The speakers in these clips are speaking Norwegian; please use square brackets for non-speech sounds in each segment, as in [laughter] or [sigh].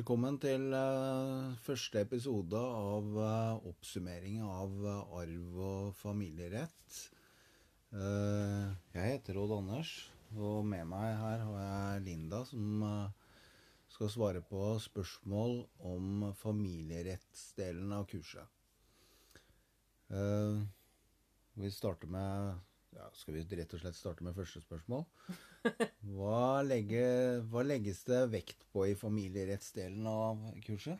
Velkommen til eh, første episode av eh, oppsummering av eh, arv og familierett. Jeg heter Odd Anders, og med meg her har jeg Linda, som skal svare på spørsmål om familierettsdelen av kurset. Vi starter med ja, Skal vi rett og slett starte med første spørsmål? [laughs] Hva, legger, hva legges det vekt på i familierettsdelen av kurset?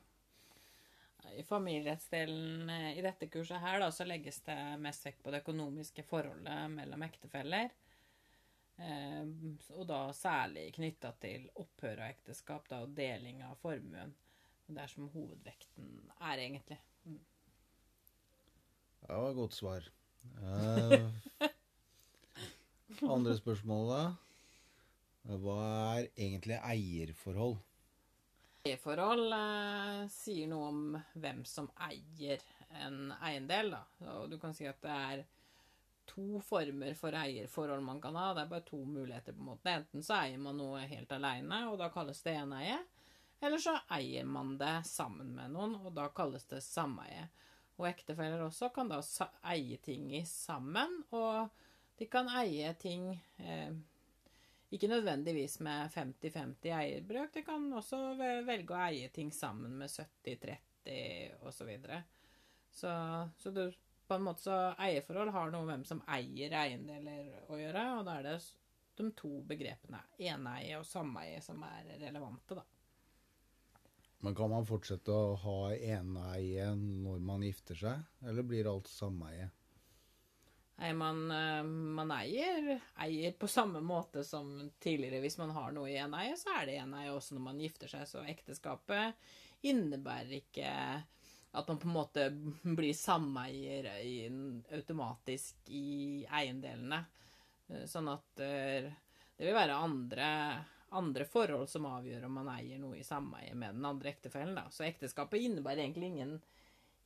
I familierettsdelen eh, i dette kurset her da, så legges det mest vekt på det økonomiske forholdet mellom ektefeller. Eh, og da særlig knytta til opphør av ekteskap da, og deling av formuen. Det er som hovedvekten er, egentlig. Ja, var et godt svar. [laughs] Eh, andre spørsmål, da. Hva er egentlig eierforhold? Eierforhold eh, sier noe om hvem som eier en eiendel. Da. Og du kan si at det er to former for eierforhold man kan ha. Det er bare to muligheter. på en måte. Enten så eier man noe helt aleine, og da kalles det eneie. Eller så eier man det sammen med noen, og da kalles det sameie. Og ektefeller også kan da eie ting sammen, og de kan eie ting eh, ikke nødvendigvis med 50-50 eierbrøk. De kan også velge å eie ting sammen med 70-30 osv. Så, videre. så Så du, på en måte så eierforhold har noe med hvem som eier eiendeler å gjøre, og da er det de to begrepene eneie og sameie som er relevante, da. Men kan man fortsette å ha eneie når man gifter seg, eller blir alt sameie? Nei, man, eh, man eier, eier på samme måte som tidligere. Hvis man har noe i en eie, så er det en eie også når man gifter seg. Så ekteskapet innebærer ikke at man på en måte blir sameier automatisk i eiendelene. Eh, Sånn at eh, det vil være andre, andre forhold som avgjør om man eier noe i sameie med den andre ektefellen. Da. Så ekteskapet innebærer egentlig ingen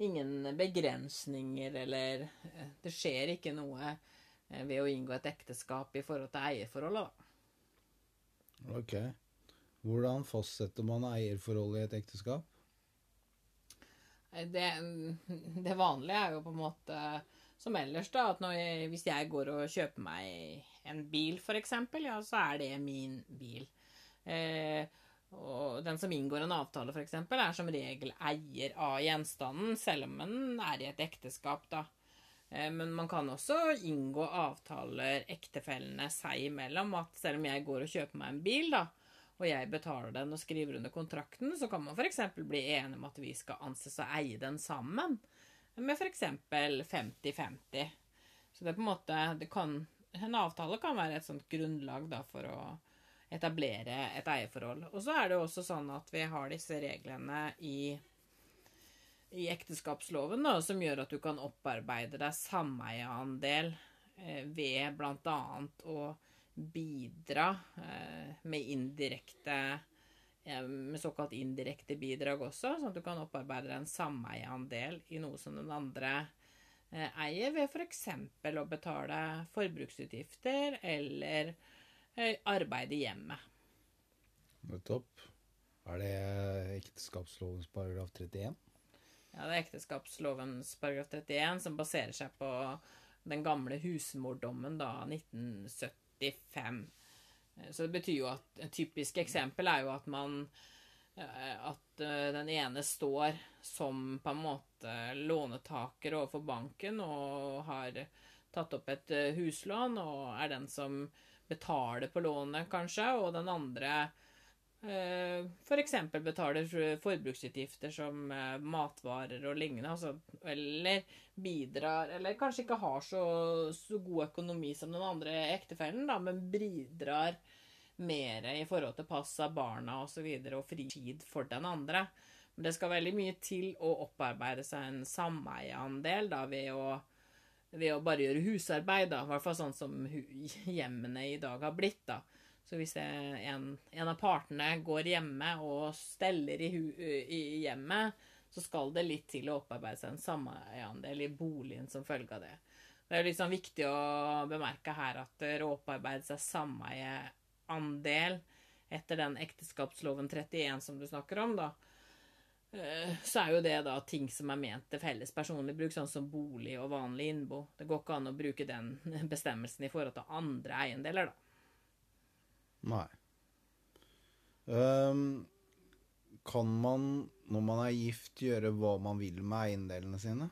ingen begrensninger eller eh, Det skjer ikke noe eh, ved å inngå et ekteskap i forhold til eierforholdet, da. Ok. Hvordan fastsetter man eierforholdet i et ekteskap? Det, det vanlige er jo på en måte som ellers, da, at jeg, hvis jeg går og kjøper meg en bil, eksempel, ja, så er det min bil. Eh, og den som inngår en avtale, eksempel, er som regel eier av gjenstanden, selv om den er i et ekteskap, da. Eh, Men man kan også inngå avtaler ektefellene seg imellom, at selv om jeg går og kjøper meg en bil, da, og jeg betaler den og skriver under kontrakten, så kan man f.eks. bli enige om at vi skal anses å eie den sammen, med f.eks. 50-50. Så det er på en måte En avtale kan være et sånt grunnlag da, for å etablere et eierforhold. Og så er det også sånn at vi har disse reglene i i ekteskapsloven da, som gjør at du kan opparbeide deg sameieandel eh, ved bl.a. å bidra eh, med indirekte eh, med såkalt indirekte bidrag også, sånn at du kan opparbeide deg en sameieandel i noe som den andre eh, eier, ved f.eks. å betale forbruksutgifter eller arbeid i hjemmet. Nettopp. Er det ekteskapslovens paragraf 31? Ja, det er ekteskapslovens paragraf 31 som baserer seg på den gamle husmordommen da, 1975. Eh, Så det betyr jo at et typisk eksempel er jo at man eh, At eh, den ene står som på en måte lånetaker overfor banken og har tatt opp et eh, huslån og er den som betaler på lånet, kanskje, og den andre Eh, eksempel betaler forbruksutgifter som eh, matvarer og lignende, altså, eller bidrar, eller kanskje ikke har så, så god økonomi som den andre ektefellen, da, men bidrar mer i forhold til pass av barna osv. Og, så videre, og fritid for den andre. Men det skal veldig mye til å opparbeide seg en sameieandel ved å ved å bare gjøre husarbeid, da. I hvert fall sånn som hjemmene i dag har blitt, da. Så hvis en, en av partene går hjemme og steller i, i hjemmet, så skal det litt til å opparbeide seg en sameieandel i boligen som følge av det. Det er sånn viktig å bemerke her at å opparbeide seg sameieandel etter den ekteskapsloven 31 som du snakker om, da, så er jo det da ting som er ment til felles personlig bruk, sånn som bolig og vanlig innbo. Det går ikke an å bruke den [laughs] bestemmelsen i forhold til andre eiendeler, da. Nei. Um, kan man, når man er gift, gjøre hva man vil med eiendelene sine?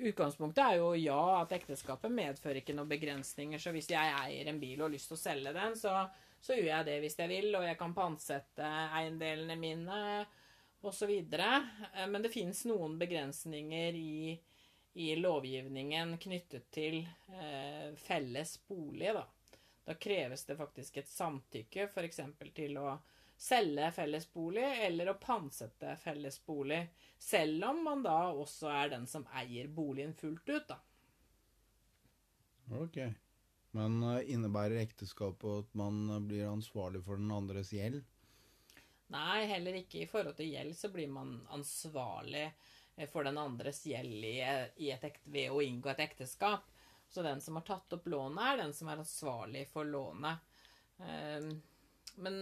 Utgangspunktet er jo ja, at ekteskapet medfører ikke noen begrensninger. Så hvis jeg eier en bil og har lyst til å selge den, så, så gjør jeg det hvis jeg vil. Og jeg kan pantsette eiendelene mine osv. Men det fins noen begrensninger i, i, lovgivningen knyttet til eh, felles bolig. Da. da kreves det faktisk et samtykke, f.eks. til å selge fellesbolig eller å pantsette fellesbolig. Selv om man da også er den som eier boligen fullt ut, da. Ok. Men eh, innebærer ekteskapet at man eh, blir ansvarlig for den andres gjeld? Nei, heller ikke i forhold til gjeld så blir man ansvarlig eh, for den andres gjeld i, i ekte, ved å inngå et ekteskap. Så den som har tatt opp lånet, er den som er ansvarlig for lånet. Men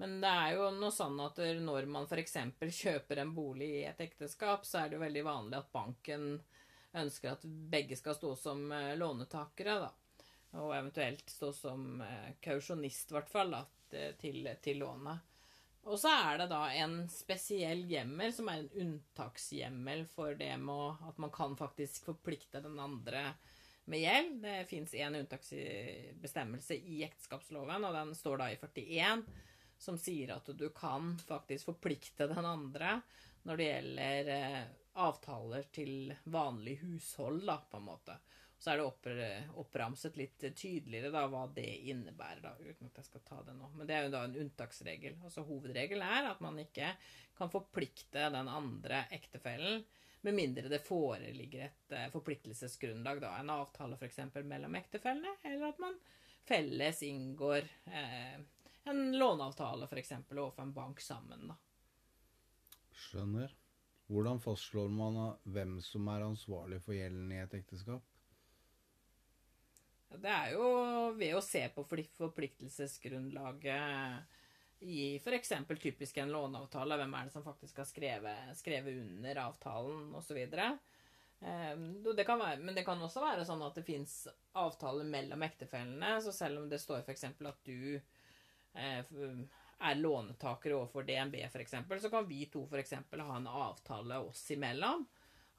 men det er jo noe sånn at når man f.eks. kjøper en bolig i et ekteskap, så er det jo veldig vanlig at banken ønsker at begge skal stå som eh, lånetakere, da. Og eventuelt stå som eh, kausjonist, i hvert fall, da, til, til lånet. Og så er det da en spesiell hjemmel, som er en unntakshjemmel for det med at man kan faktisk forplikte den andre med gjeld. Det fins én unntaksbestemmelse i ekteskapsloven, og den står da i 41 som sier at du kan faktisk forplikte den andre når det gjelder eh, avtaler til vanlig hushold, da, på en måte. Så er det oppramset litt tydeligere da, hva det innebærer, da, uten at jeg skal ta det nå. Men det er jo da en unntaksregel. Altså Hovedregelen er at man ikke kan forplikte den andre ektefellen med mindre det foreligger et uh, forpliktelsesgrunnlag, da, en avtale f.eks. mellom ektefellene, eller at man felles inngår eh, en låneavtale f.eks. overfor en bank sammen. da. Skjønner. Hvordan fastslår man hvem som er ansvarlig for gjelden i et ekteskap? Det er jo ved å se på forpliktelsesgrunnlaget i f.eks. typisk en låneavtale. Hvem er det som faktisk har skrevet, skrevet under avtalen, osv. Ehm, det kan men det kan også være sånn at det fins avtaler mellom ektefellene. Så selv om det står f.eks. at du Eh, er lånetaker overfor DNB f.eks., så kan vi to f.eks. ha en avtale oss imellom.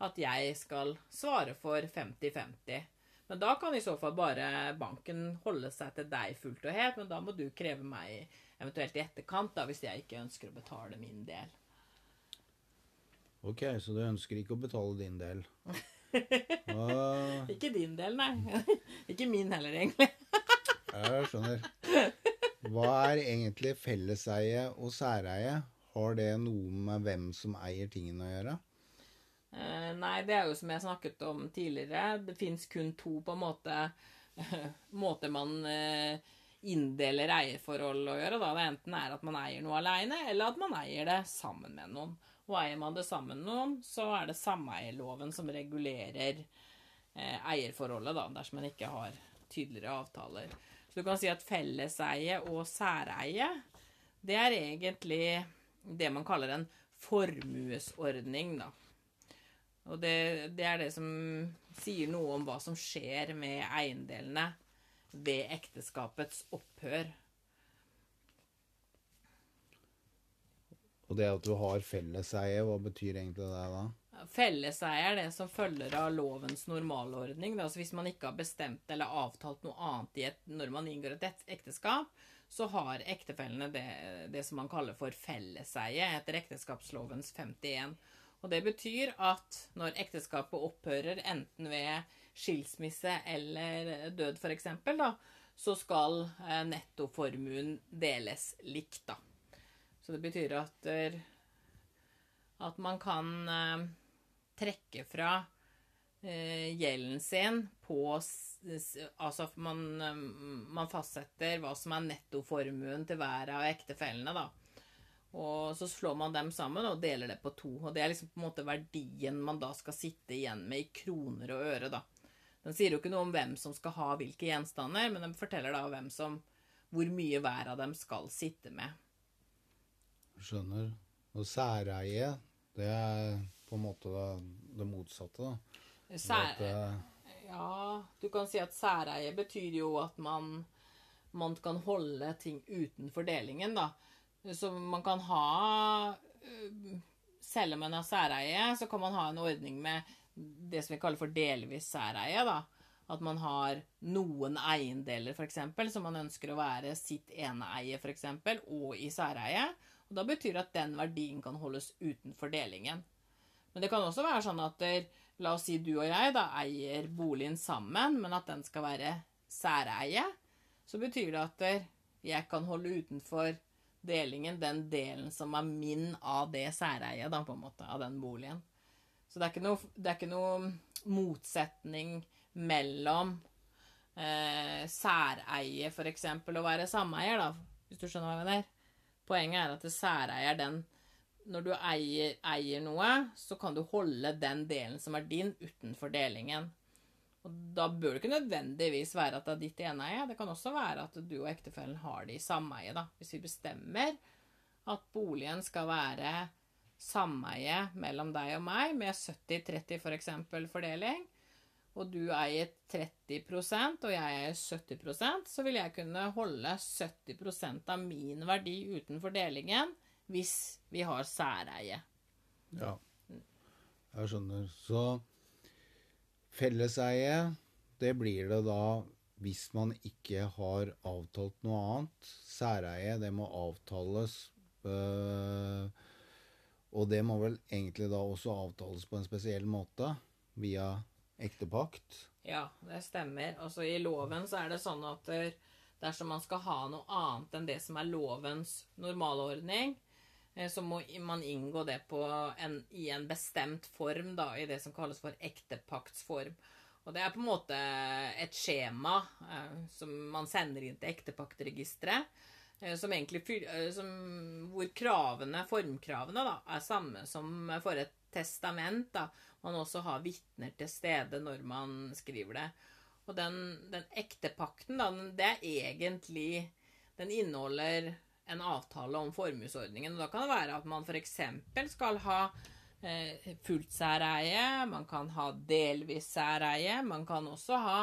At jeg skal svare for 50-50. Men da kan i så fall bare banken holde seg til deg fullt og helt. Men da må du kreve meg eventuelt i etterkant, da, hvis jeg ikke ønsker å betale min del. Ok, så du ønsker ikke å betale din del? [laughs] Uh... ikke din del, nei. [laughs] ikke min heller, egentlig. jeg skjønner. Hva er egentlig felleseie og særeie? Har det noe med hvem som eier tingene å gjøre? Eh, nei, det er jo som jeg snakket om tidligere. Det fins kun to på en måte [laughs] måter man eh, inndeler eierforhold å gjøre. Da. Det enten er at man eier noe aleine, eller at man eier det sammen med noen. Og eier man det sammen med noen, så er det sameierloven som regulerer eh, eierforholdet, da, dersom man ikke har tydeligere avtaler. Så du kan si at felleseie og særeie, det er egentlig det man kaller en formuesordning, da. Og det, det, er det som sier noe om hva som skjer med eiendelene ved ekteskapets opphør. Og det at du har felleseie, hva betyr egentlig det da? Felleseie er det som følger av lovens normalordning. Altså hvis man ikke har bestemt eller avtalt noe annet et, når man inngår et ekteskap, så har ektefellene det, det som man kaller for felleseie etter ekteskapslovens 51. Og det betyr at når ekteskapet opphører enten ved skilsmisse eller død f.eks., så skal eh, nettoformuen deles likt, da. Så det betyr at, at man kan eh, trekke fra eh, gjelden sin på Altså man, man, fastsetter hva som er nettoformuen til hver av ektefellene, da. Og så slår man dem sammen og deler det på to. Og det er liksom på en måte verdien man da skal sitte igjen med i kroner og øre, da. Den sier jo ikke noe om hvem som skal ha hvilke gjenstander, men den forteller da hvem som hvor mye hver av dem skal sitte med. Skjønner. Og særeie, det er på en måte det, motsatte, da. Sær, At, eh, ja, du kan si at særeie betyr jo at man, man kan holde ting utenfor delingen, da. Så man kan ha øh, Selv om man har særeie, så kan man ha en ordning med det som vi kaller for delvis særeie, da. At man har noen eiendeler, f.eks., som man ønsker å være sitt eneeie, f.eks., og i særeie. Og da betyr det at den verdien kan holdes utenfor delingen. Men det kan også være sånn at la oss si du og jeg da eier boligen sammen, men at den skal være særeie. Så betyr det at jeg kan holde utenfor delingen den delen som er min av det særeiet, da, på en måte, av den boligen. Så det er ikke noe, er ikke noe motsetning mellom eh, særeie, for eksempel, og være sameier, da, hvis du skjønner hva jeg mener. Poenget er at særeier særeie er den Når du eier, eier noe, så kan du holde den delen som er din, utenfor delingen. Og da bør det ikke nødvendigvis være at det er ditt eneie. Det kan også være at du og ektefellen har det i sameie. da. Hvis vi bestemmer at boligen skal være sameie mellom deg og meg, med 70-30 f.eks. For fordeling, og du eier 30% og jeg eier 70% så vil jeg kunne holde 70% av min verdi utenfor delingen hvis vi har særeie. Ja, jeg skjønner. Så felleseie, det blir det da hvis man ikke har avtalt noe annet. Særeie, det må avtales. øh, og det må vel egentlig da også avtales på en spesiell måte, via ektepakt. Ja, det stemmer. Altså I loven så er det sånn at dersom man skal ha noe annet enn det som er lovens normalordning, så må man inngå det en, i en bestemt form, da, i det som kalles for ektepaktsform. Og det er på en måte et skjema eh, som man sender inn til ektepaktregisteret. eh, Som egentlig eh, som, hvor kravene, formkravene da, er samme som for et testament. da, Man også har vitner til stede når man skriver det. Og den, den ektepakten, da, den, det er egentlig Den inneholder en avtale om formuesordningen. og Da kan det være at man f.eks. skal ha eh, fullt særeie, man kan ha delvis særeie, man kan også ha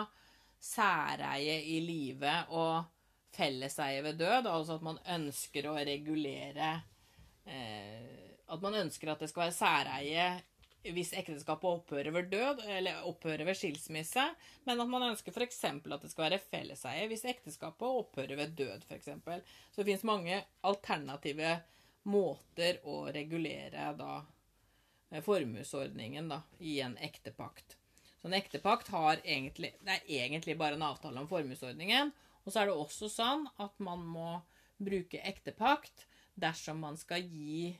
særeie i live og felleseie ved død, altså at man ønsker å regulere eh, At man ønsker at det skal være særeie hvis ekteskapet opphører ved død, eller opphører ved skilsmisse, men at man ønsker f.eks. at det skal være felleseie hvis ekteskapet opphører ved død, f.eks. Så det finnes mange alternative måter å regulere da eh, formuesordningen da, i en ektepakt. Så en ektepakt har egentlig, det er egentlig bare en avtale om formuesordningen. Og så er det også sånn at man må bruke ektepakt dersom man skal gi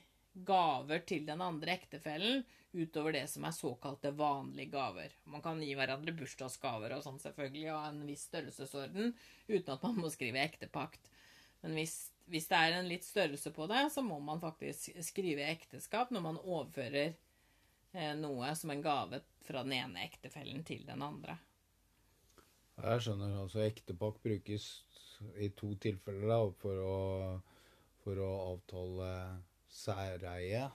gaver til den andre ektefellen utover det som er såkalte vanlige gaver. Man kan gi hverandre bursdagsgaver og sånn selvfølgelig av en viss størrelsesorden uten at man må skrive ektepakt. Men hvis, hvis det er en litt størrelse på det, så må man faktisk skrive ekteskap når man overfører eh, noe som en gave fra den ene ektefellen til den andre. Jeg skjønner. Altså ektepakt brukes i to tilfeller da, for å, for å avtale særeie.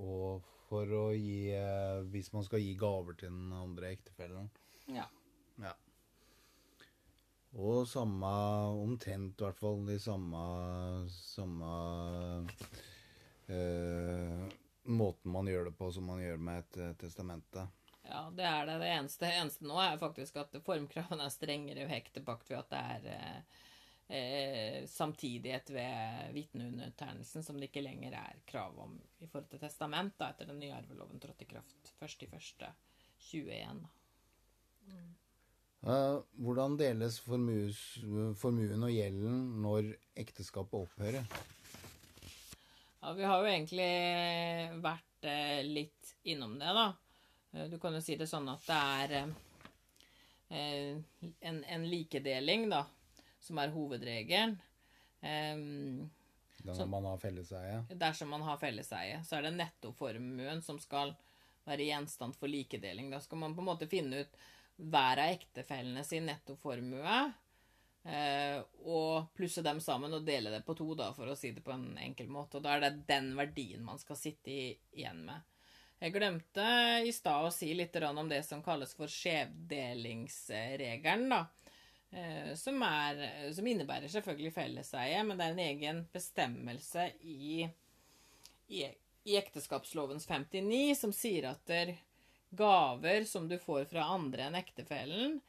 Og for å gi eh, Hvis man skal gi gaver til den andre ektefellen. Ja. Ja. Og samme Omtrent, i hvert fall. De samme Samme eh, måten man gjør det på som man gjør med et eh, testamente. Ja, det er det. Det eneste, eneste nå er faktisk at formkravene er strengere ved hektepakt ved at det er eh, samtidighet ved vitneundertegnelsen, som det ikke lenger er krav om i forhold til testament, da, etter den nye arveloven trådte i kraft 1.1.21. Eh, hvordan deles formues, formuen og gjelden når ekteskapet opphører? Ja, vi har jo egentlig vært eh, litt innom det, da. Eh, Du kan jo si det sånn at det er eh, en, en likedeling, da, som er hovedregelen. Um, dersom man har felleseie? dersom man har felleseie, så er det nettoformuen som skal være gjenstand for likedeling. Da skal man på en måte finne ut hver av ektefellene sin nettoformue. Eh, og plusse dem sammen og dele det på to, da, for å si det på en enkel måte. Og da er det den verdien man skal sitte igjen med. Jeg glemte i stad å si litt om det som kalles for skjevdelingsregelen, da. Eh, som, er, som innebærer selvfølgelig felleseie, men det er en egen bestemmelse i, i, i ekteskapslovens 59 som sier at der gaver som du får fra andre enn ektefellen,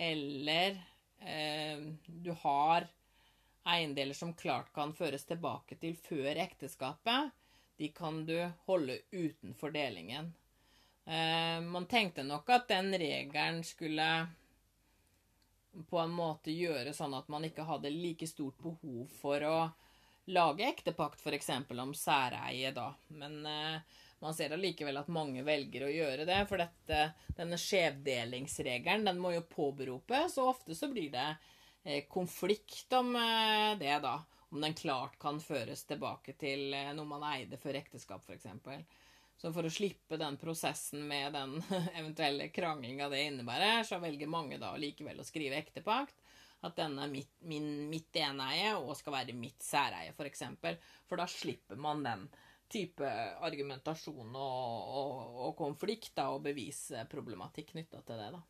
eller Eh, du har eiendeler som klart kan føres tilbake til før ekteskapet, de kan du holde utenfor delingen. Eh, man tenkte nok at den regelen skulle på en måte gjøre sånn at man ikke hadde like stort behov for å lage ektepakt, f.eks. om særeie, da. Men eh, man ser allikevel at mange velger å gjøre det, for dette, denne skjevdelingsregelen den må jo påberopes, og ofte så blir det eh, konflikt om eh, det, da. Om den klart kan føres tilbake til eh, noe man eide før ekteskap, f.eks. Så for å slippe den prosessen med den [laughs] eventuelle kranglinga det innebærer, så velger mange da likevel å skrive ektepakt. At denne er mitt, min, mitt eneie og skal være mitt særeie, f.eks. For, eksempel. for da slipper man den type argumentasjon og, og, og konflikt da, og bevisproblematikk knytta til det. da.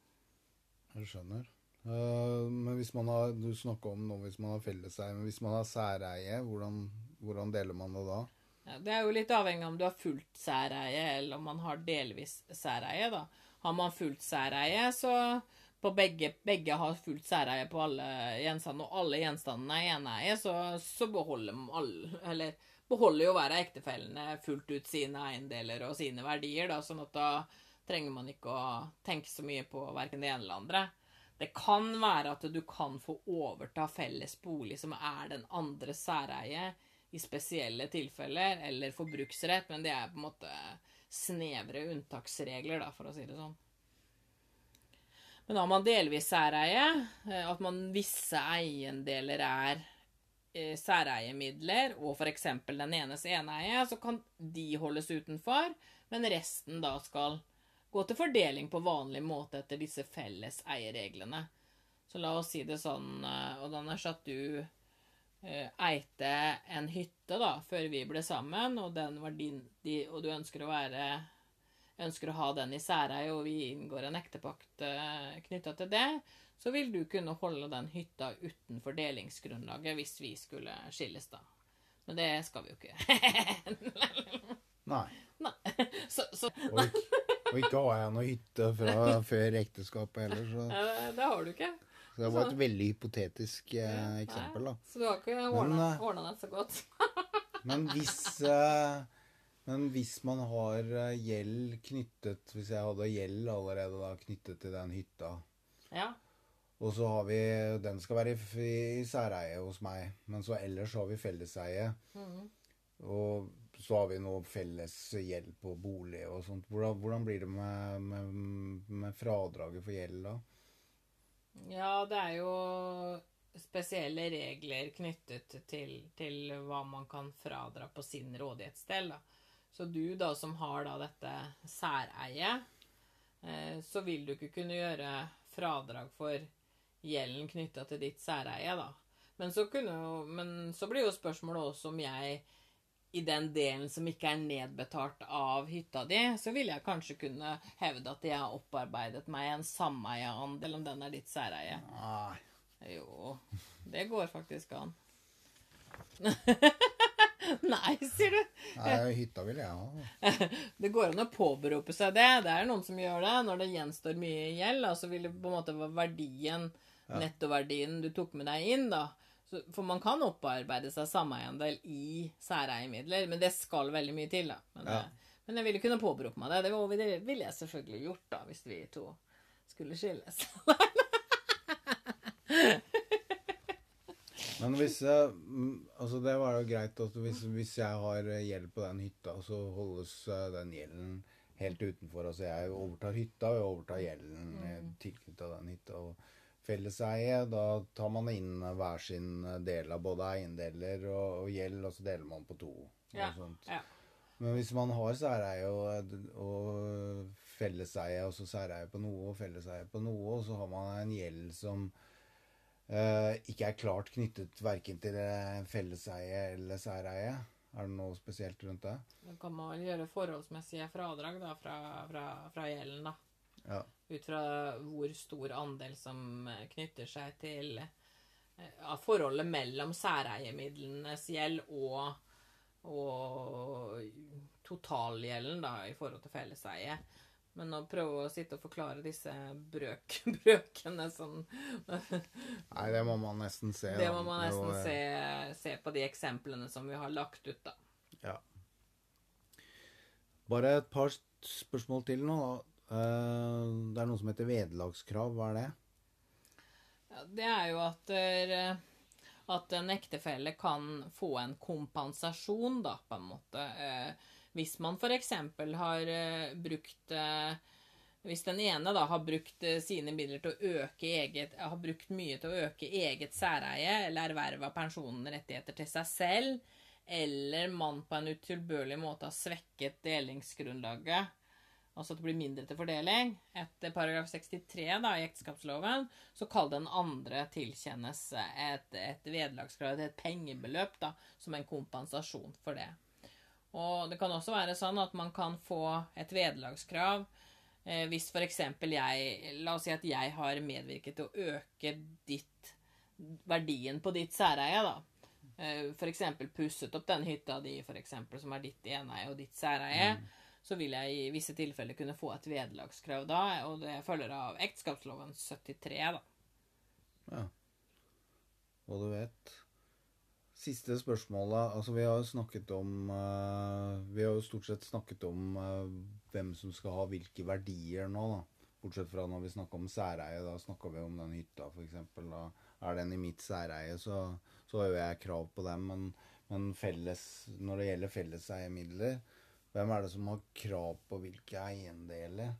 Jeg skjønner. Uh, men hvis man har Du snakker om nå hvis man har felleseie, men hvis man har særeie, hvordan, hvordan deler man det da? Ja, det er jo litt avhengig av om du har fullt særeie, eller om man har delvis særeie. da. Har man fullt særeie, så på begge, begge har fullt særeie på alle gjenstandene, og alle gjenstandene er eneeie, så, så beholder alle Eller beholder jo hver av ektefellene fullt ut sine eiendeler og sine verdier, da, sånn at da trenger man ikke å tenke så mye på verken det ene eller andre. Det kan være at du kan få overta felles bolig som er den andre særeie i spesielle tilfeller, eller forbruksrett, men det er på en måte snevre unntaksregler, da, for å si det sånn. Men har man delvis særeie, eh, at man visse eiendeler er Eh, særeiemidler og f.eks. den enes eneeie, så kan de holdes utenfor, men resten da skal gå til fordeling på vanlig måte etter disse felles eierreglene. Så la oss si det sånn, og eh, Anders, at du eh, eite en hytte da, før vi ble sammen, og, den var din, de, og du ønsker å være ønsker å ha den i særeie, og vi inngår en ektepakt eh, knytta til det, så vil du kunne holde den hytta utenfor delingsgrunnlaget hvis vi skulle skilles, da. Men det skal vi jo ikke. [laughs] Nei. Nei. Så, så. Og, ikke, og ikke jeg noe hytte fra før ekteskapet heller, så Det har du ikke. Så det var et veldig hypotetisk eh, eksempel, da. Så du har ikke ordna eh, det så godt? [laughs] men hvis eh, men hvis man har eh, gjeld knyttet Hvis jeg hadde gjeld allerede da knyttet til den hytta, ja. Og så har vi Den skal være i, i særeie hos meg. Men så ellers har vi felleseie. Mm. Og så har vi noe felles gjeld på bolig og sånt. Hvordan, hvordan blir det med, med, med, fradraget for gjeld da? Ja, det er jo spesielle regler knyttet til, til hva man kan fradra på sin rådighetsdel. da. Så du da som har da dette særeiet, eh, så vil du ikke kunne gjøre fradrag for gjelden knytta til ditt særeie, da. Men så, kunne, men så blir jo spørsmålet også om jeg i den delen som ikke er nedbetalt av hytta di, så vil jeg kanskje kunne hevde at jeg har opparbeidet meg en sameieandel, om den er ditt særeie. Nei. Jo, det går faktisk an. [laughs] Nei, sier du. Nei, hytta vil jeg ha. [laughs] Det går an å påberope seg det. Det er noen som gjør det. Når det gjenstår mye gjeld, så vil det på en måte være verdien nettoverdien du tok med deg inn, da. Så, for man kan opparbeide seg sameiendel i særeiemidler, men det skal veldig mye til, da. Men, ja. Eh, men jeg ville kunne påberopt meg det. Det ville jeg selvfølgelig gjort, da, hvis vi to skulle skilles. [laughs] Men hvis jeg, Altså, det var jo greit at hvis, hvis jeg har gjeld på den hytta, så holdes eh, den gjelden helt utenfor. Altså, jeg overtar hytta, og jeg overtar gjelden mm. tilknytta den hytta. og felleseie. Da tar man inn hver sin del av både eiendeler og, og gjeld, og så deler man på to. Ja, ja. Men hvis man har særeie og, og felleseie, og så særeie på noe og felleseie på noe, og så har man en gjeld som eh, ikke er klart knyttet verken til eh, felleseie eller særeie? Er det noe spesielt rundt det? Da kan man gjøre forholdsmessige fradrag da, fra, fra, fra gjelden, da. Ja. Ut fra hvor stor andel som eh, knytter seg til eh, ja, forholdet mellom særeiemidlenes gjeld og, og totalgjelden da, i forhold til felleseie. Men å prøve å sitte og forklare disse brøk, [laughs] brøkene sånn Nei, det må man nesten se. Det må man nesten eh, se, se på de eksemplene som vi har lagt ut, da. Ja. Bare et par spørsmål til nå. da. Eh, Det er noe som heter vederlagskrav. Hva er det? Ja, det er jo at, der, at en ektefelle kan få en kompensasjon, da, på en måte. Eh, Hvis man f.eks. har eh, brukt eh, Hvis den ene da har brukt eh, sine midler til å øke eget Har brukt mye til å øke eget særeie eller erverva pensjonen rettigheter til seg selv, eller man på en utilbørlig måte har svekket delingsgrunnlaget, altså at det blir mindre til fordeling, etter paragraf 63 da, i ekteskapsloven, så kan den andre tilkjennes et, et vederlagskrav, et pengebeløp, da, som en kompensasjon for det. Og det kan også være sånn at man kan få et vederlagskrav eh, hvis f.eks. jeg La oss si at jeg har medvirket til å øke ditt verdien på ditt særeie, da. Eh, F.eks. pusset opp den hytta di, for eksempel, som er ditt eneie og ditt særeie. Så vil jeg i visse tilfeller kunne få et vederlagskrav da, og det følger av ekteskapsloven 73, da. Ja. Og du vet Siste spørsmålet Altså, vi har jo snakket om eh, Vi har jo stort sett snakket om eh, hvem som skal ha hvilke verdier nå, da. Bortsett fra når vi snakker om særeie. Da snakker vi om den hytta, f.eks. Da er den i mitt særeie, så, så har jo jeg krav på den. Men, men felles, når det gjelder felleseiemidler, hvem er det som har krav på hvilke eiendeler?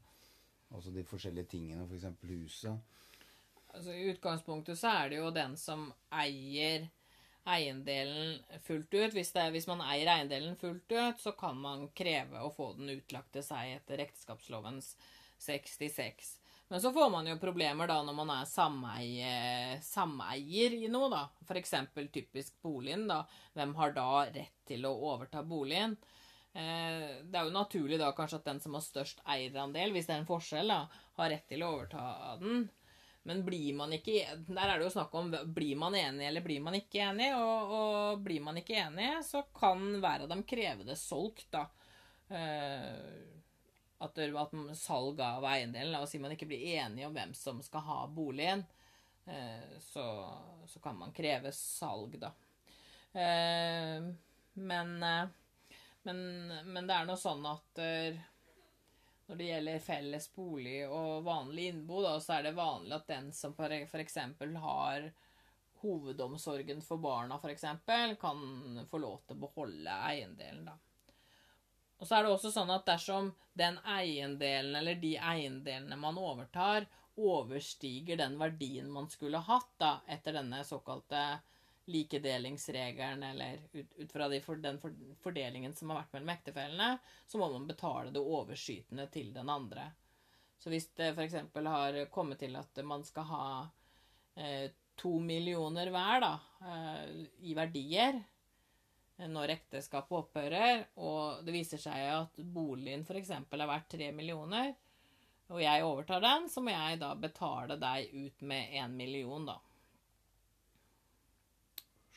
Altså de forskjellige tingene, f.eks. huset. Altså, I utgangspunktet så er det jo den som eier eiendelen fullt ut. Hvis, det, hvis man eier eiendelen fullt ut, så kan man kreve å få den utlagt til seg etter ekteskapslovens 66. Men så får man jo problemer da når man er sameie, sameier i noe, da. F.eks. typisk boligen, da. Hvem har da rett til å overta boligen? Eh, det er jo naturlig da kanskje at den som har størst eierandel, hvis det er en forskjell, da, har rett til å overta den. Men blir man ikke Der er det jo snakk om blir man enig eller blir man ikke enig. Og, og blir man ikke enig, så kan hver av dem kreve det solgt, da. Eh, at, at salg av eiendelen La oss man ikke blir enig om hvem som skal ha boligen. Eh, så, så kan man kreve salg, da. Men, men, men det er nå sånn at eh, når det gjelder felles bolig og vanlig innbo, da, så er det vanlig at den som f.eks. har hovedomsorgen for barna, f.eks., kan få lov til å beholde eiendelen, da. Og så er det også sånn at dersom den eiendelen eller de eiendelene man overtar, overstiger den verdien man skulle hatt da, etter denne såkalte likedelingsregelen, eller ut, ut fra de for, den for, fordelingen som har vært mellom ektefellene, så må man betale det overskytende til den andre. Så hvis det f.eks. har kommet til at man skal ha eh, to millioner hver da, eh, i verdier eh, når ekteskapet opphører, og det viser seg at boligen f.eks. er verdt tre millioner, og jeg overtar den, så må jeg da betale deg ut med én million, da.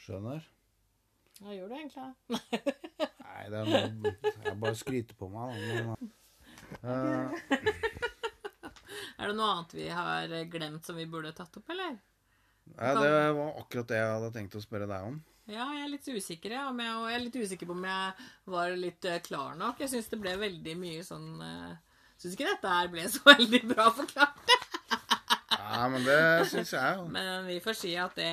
Skjønner? Hva gjør du egentlig? da? Nei, det er noe Jeg bare skryter på meg, da. Men, eh, [laughs] Er det noe annet vi har glemt som vi burde tatt opp, eller? Nei, det var akkurat det jeg hadde tenkt å spørre deg om. Ja, jeg er litt usikker, ja. Om jeg, og jeg er litt usikker på om jeg var litt eh, klar nok. Jeg syns det ble veldig mye sånn uh, Syns ikke dette her ble så [laughs] veldig bra forklart. Ja, men det syns jeg jo. Men vi får si at det,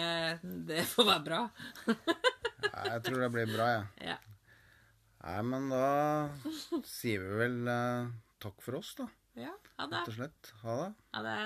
det får være bra. Ja, Jeg tror det blir bra, jeg. Ja. Nei, men da sier vi vel eh, takk for oss, da. ja. Ha det. Rett og slett. Ha det. Ha det.